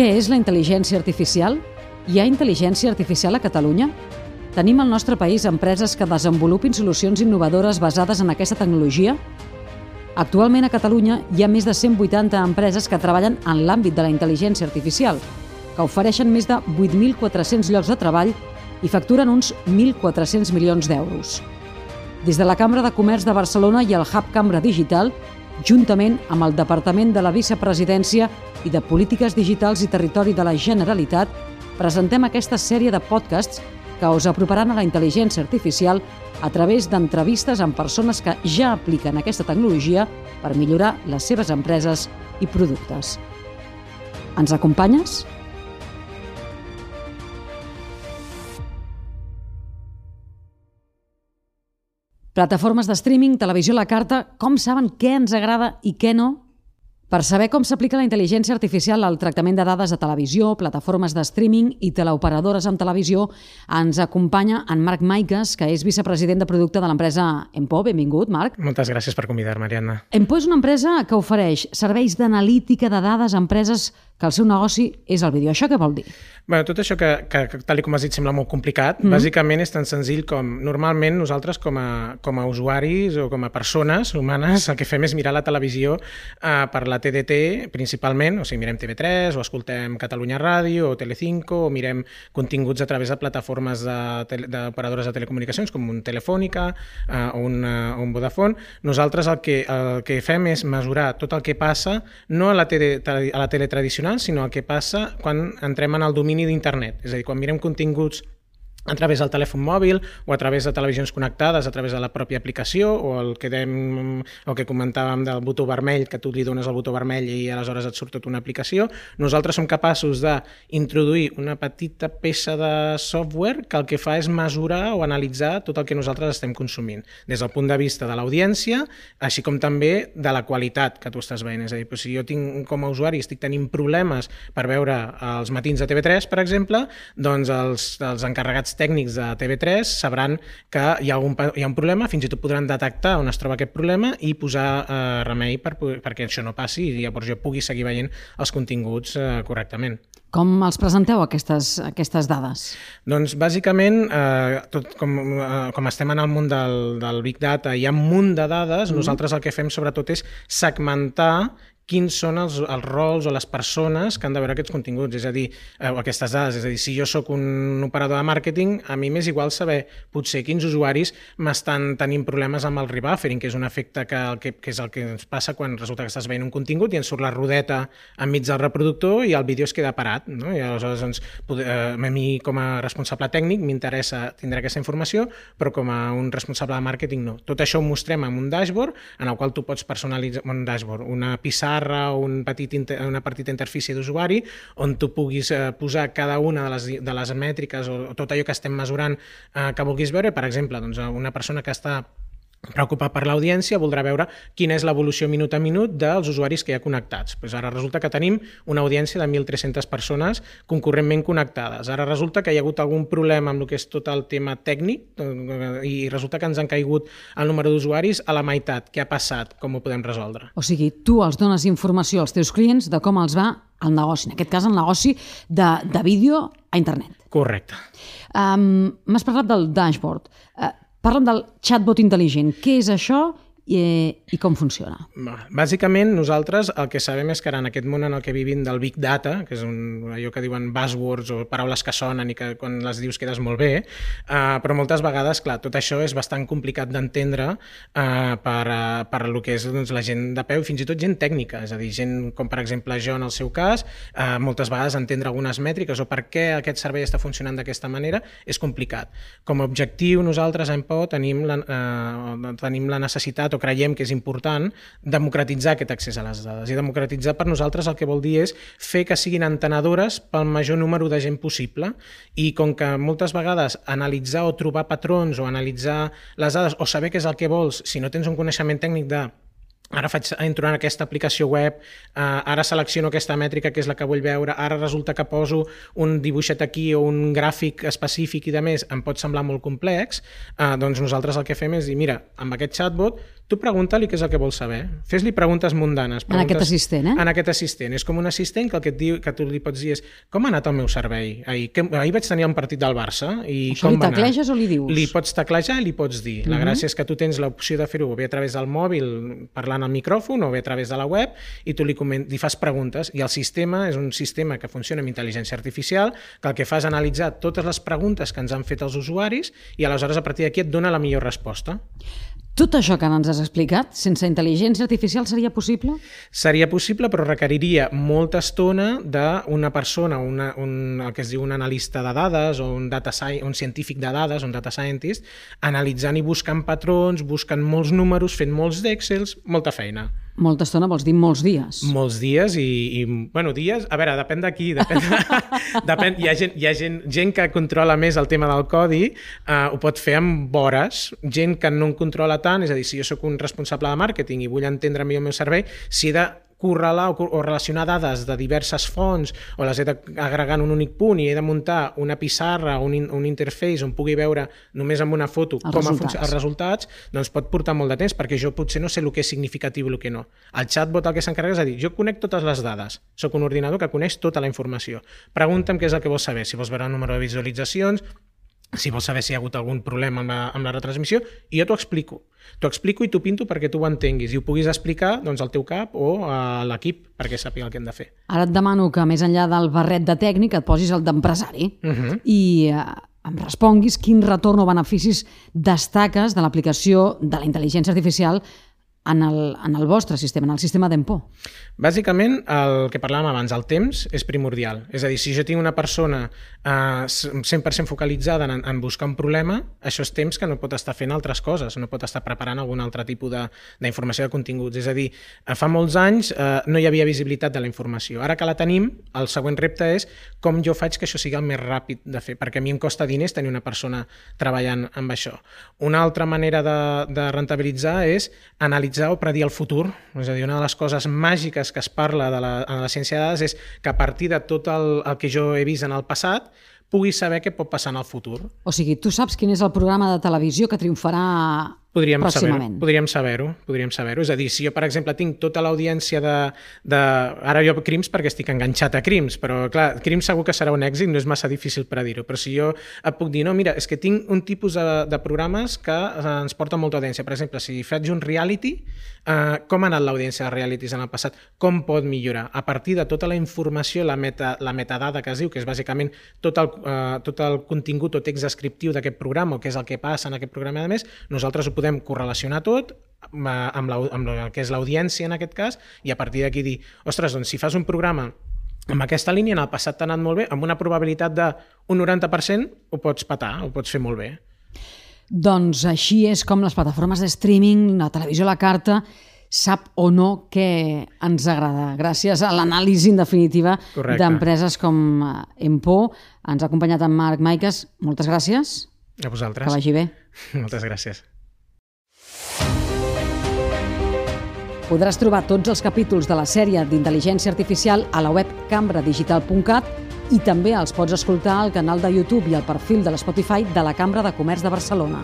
Què és la intel·ligència artificial? Hi ha intel·ligència artificial a Catalunya? Tenim al nostre país empreses que desenvolupin solucions innovadores basades en aquesta tecnologia? Actualment a Catalunya hi ha més de 180 empreses que treballen en l'àmbit de la intel·ligència artificial, que ofereixen més de 8.400 llocs de treball i facturen uns 1.400 milions d'euros. Des de la Cambra de Comerç de Barcelona i el Hub Cambra Digital, juntament amb el Departament de la Vicepresidència i de Polítiques Digitals i Territori de la Generalitat, presentem aquesta sèrie de podcasts que us aproparan a la intel·ligència artificial a través d'entrevistes amb persones que ja apliquen aquesta tecnologia per millorar les seves empreses i productes. Ens acompanyes? Plataformes de streaming, televisió a la carta, com saben què ens agrada i què no? Per saber com s'aplica la intel·ligència artificial al tractament de dades de televisió, plataformes de streaming i teleoperadores amb televisió, ens acompanya en Marc Maiques, que és vicepresident de producte de l'empresa Empo. Benvingut, Marc. Moltes gràcies per convidar-me, Ariadna. Empo és una empresa que ofereix serveis d'analítica de dades a empreses que el seu negoci és el vídeo. Això què vol dir? Bueno, tot això que, que, que tal com has dit, sembla molt complicat, mm -hmm. bàsicament és tan senzill com normalment nosaltres com a, com a usuaris o com a persones humanes el que fem és mirar la televisió eh, per la TDT principalment, o sigui, mirem TV3 o escoltem Catalunya Ràdio o Telecinco o mirem continguts a través de plataformes d'operadores de, de telecomunicacions com un Telefònica eh, o, un, uh, un Vodafone. Nosaltres el que, el que fem és mesurar tot el que passa no a la tele, a la tele tradicional, sinó el que passa quan entrem en el domini d'internet. És a dir, quan mirem continguts a través del telèfon mòbil o a través de televisions connectades, a través de la pròpia aplicació o el que, dem, el que comentàvem del botó vermell, que tu li dones el botó vermell i aleshores et surt tota una aplicació, nosaltres som capaços d'introduir una petita peça de software que el que fa és mesurar o analitzar tot el que nosaltres estem consumint, des del punt de vista de l'audiència, així com també de la qualitat que tu estàs veient. És a dir, si jo tinc com a usuari estic tenint problemes per veure els matins de TV3, per exemple, doncs els, els encarregats tècnics de TV3 sabran que hi ha, un, hi ha un problema, fins i tot podran detectar on es troba aquest problema i posar eh, remei per, perquè això no passi i llavors jo pugui seguir veient els continguts eh, correctament. Com els presenteu aquestes, aquestes dades? Doncs bàsicament, eh, tot com, eh, com estem en el món del, del Big Data, hi ha un munt de dades, mm. nosaltres el que fem sobretot és segmentar quins són els, els rols o les persones que han de veure aquests continguts, és a dir, eh, aquestes dades. És a dir, si jo sóc un operador de màrqueting, a mi m'és igual saber potser quins usuaris m'estan tenint problemes amb el rebuffering, que és un efecte que, que, que és el que ens passa quan resulta que estàs veient un contingut i ens surt la rodeta enmig del reproductor i el vídeo es queda parat. No? I aleshores, doncs, poder, eh, a mi com a responsable tècnic m'interessa tindre aquesta informació, però com a un responsable de màrqueting no. Tot això ho mostrem en un dashboard en el qual tu pots personalitzar un dashboard, una pissarra barra o un petit, una petita interfície d'usuari on tu puguis eh, posar cada una de les, de les mètriques o, o tot allò que estem mesurant eh, que vulguis veure. Per exemple, doncs, una persona que està preocupat per l'audiència voldrà veure quina és l'evolució minut a minut dels usuaris que hi ha connectats. Pues ara resulta que tenim una audiència de 1.300 persones concurrentment connectades. Ara resulta que hi ha hagut algun problema amb el que és tot el tema tècnic eh, i resulta que ens han caigut el número d'usuaris a la meitat. Què ha passat? Com ho podem resoldre? O sigui, tu els dones informació als teus clients de com els va el negoci, en aquest cas el negoci de, de vídeo a internet. Correcte. Um, M'has parlat del dashboard. Uh, Parla'm del chatbot intel·ligent. Què és això i, i com funciona? Bàsicament, nosaltres el que sabem és que ara en aquest món en el que vivim del Big Data, que és un, allò que diuen buzzwords o paraules que sonen i que quan les dius quedes molt bé, uh, però moltes vegades, clar, tot això és bastant complicat d'entendre uh, per, uh, per lo que és doncs, la gent de peu, fins i tot gent tècnica, és a dir, gent com per exemple jo en el seu cas, uh, moltes vegades entendre algunes mètriques o per què aquest servei està funcionant d'aquesta manera és complicat. Com a objectiu, nosaltres a Empo tenim la, uh, tenim la necessitat o creiem que és important democratitzar aquest accés a les dades. I democratitzar per nosaltres el que vol dir és fer que siguin entenedores pel major número de gent possible i com que moltes vegades analitzar o trobar patrons o analitzar les dades o saber què és el que vols si no tens un coneixement tècnic de ara faig, entro en aquesta aplicació web, eh, ara selecciono aquesta mètrica que és la que vull veure, ara resulta que poso un dibuixet aquí o un gràfic específic i de més, em pot semblar molt complex, eh, doncs nosaltres el que fem és dir, mira, amb aquest chatbot tu pregunta-li què és el que vols saber. Fes-li preguntes mundanes. Preguntes, en aquest assistent, eh? En aquest assistent. És com un assistent que el que, et diu, que tu li pots dir és com ha anat el meu servei? Ahir, que, ahir vaig tenir un partit del Barça i Això com li tecleges o li dius? Li pots teclejar i li pots dir. La uh -huh. gràcia és que tu tens l'opció de fer-ho bé a través del mòbil parlant al micròfon o bé a través de la web i tu li, coment, li fas preguntes i el sistema és un sistema que funciona amb intel·ligència artificial que el que fa és analitzar totes les preguntes que ens han fet els usuaris i aleshores a partir d'aquí et dona la millor resposta. Tot això que ens has explicat, sense intel·ligència artificial seria possible? Seria possible, però requeriria molta estona d'una persona, una, un, el que es diu un analista de dades o un, data sci un científic de dades, un data scientist, analitzant i buscant patrons, buscant molts números, fent molts d'Excels, molta feina. Molta estona vols dir molts dies. Molts dies i, i bueno, dies, a veure, depèn d'aquí, depèn, de, depèn hi ha, gent, hi ha gent, gent que controla més el tema del codi, uh, ho pot fer amb hores, gent que no en controla tant, és a dir, si jo sóc un responsable de màrqueting i vull entendre millor el meu servei, si he de correlar o, o relacionar dades de diverses fonts o les he d'agregar en un únic punt i he de muntar una pissarra o un, un interface on pugui veure només amb una foto els com resultats. els resultats, doncs pot portar molt de temps perquè jo potser no sé el que és significatiu i el que no. El chatbot el que s'encarrega és a dir, jo conec totes les dades, sóc un ordinador que coneix tota la informació. Pregunta'm què és el que vols saber, si vols veure el número de visualitzacions, si vols saber si hi ha hagut algun problema amb la, amb la retransmissió, i jo t'ho explico. T'ho explico i t'ho pinto perquè tu ho entenguis i ho puguis explicar doncs, al teu cap o a l'equip perquè sàpiga el que hem de fer. Ara et demano que, més enllà del barret de tècnic, et posis el d'empresari Uh -huh. i eh, em responguis quin retorn o beneficis destaques de l'aplicació de la intel·ligència artificial en el, en el vostre sistema, en el sistema d'Empo. Bàsicament, el que parlàvem abans, el temps és primordial. És a dir, si jo tinc una persona eh, 100% focalitzada en, en buscar un problema, això és temps que no pot estar fent altres coses, no pot estar preparant algun altre tipus d'informació de, de continguts. És a dir, eh, fa molts anys eh, no hi havia visibilitat de la informació. Ara que la tenim, el següent repte és com jo faig que això sigui el més ràpid de fer, perquè a mi em costa diners tenir una persona treballant amb això. Una altra manera de, de rentabilitzar és analitzar o predir el futur. És a dir, una de les coses màgiques que es parla de la, en la ciència de dades és que a partir de tot el, el que jo he vist en el passat pugui saber què pot passar en el futur. O sigui, tu saps quin és el programa de televisió que triomfarà Podríem saber-ho, podríem saber-ho, podríem saber-ho. És a dir, si jo, per exemple, tinc tota l'audiència de, de... Ara jo Crims perquè estic enganxat a Crims, però clar, Crims segur que serà un èxit, no és massa difícil predir-ho, però si jo et puc dir, no, mira, és que tinc un tipus de, de programes que eh, ens porten molta audiència. Per exemple, si faig un reality, eh, com ha anat l'audiència de realities en el passat? Com pot millorar? A partir de tota la informació, la, meta, la metadada que es diu, que és bàsicament tot el, eh, tot el contingut o text descriptiu d'aquest programa, o què és el que passa en aquest programa, a més, nosaltres ho podem correlacionar tot amb, la, amb el que és l'audiència en aquest cas i a partir d'aquí dir, ostres, doncs si fas un programa amb aquesta línia en el passat t'ha anat molt bé, amb una probabilitat d'un 90% ho pots patar, ho pots fer molt bé. Doncs així és com les plataformes de streaming, la televisió a la carta, sap o no què ens agrada. Gràcies a l'anàlisi, en definitiva, d'empreses com eh, Empo. Ens ha acompanyat en Marc Maiques. Moltes gràcies. A vosaltres. Que vagi bé. Moltes gràcies. Podràs trobar tots els capítols de la sèrie d'intel·ligència artificial a la web cambradigital.cat i també els pots escoltar al canal de YouTube i al perfil de l'Spotify de la Cambra de Comerç de Barcelona.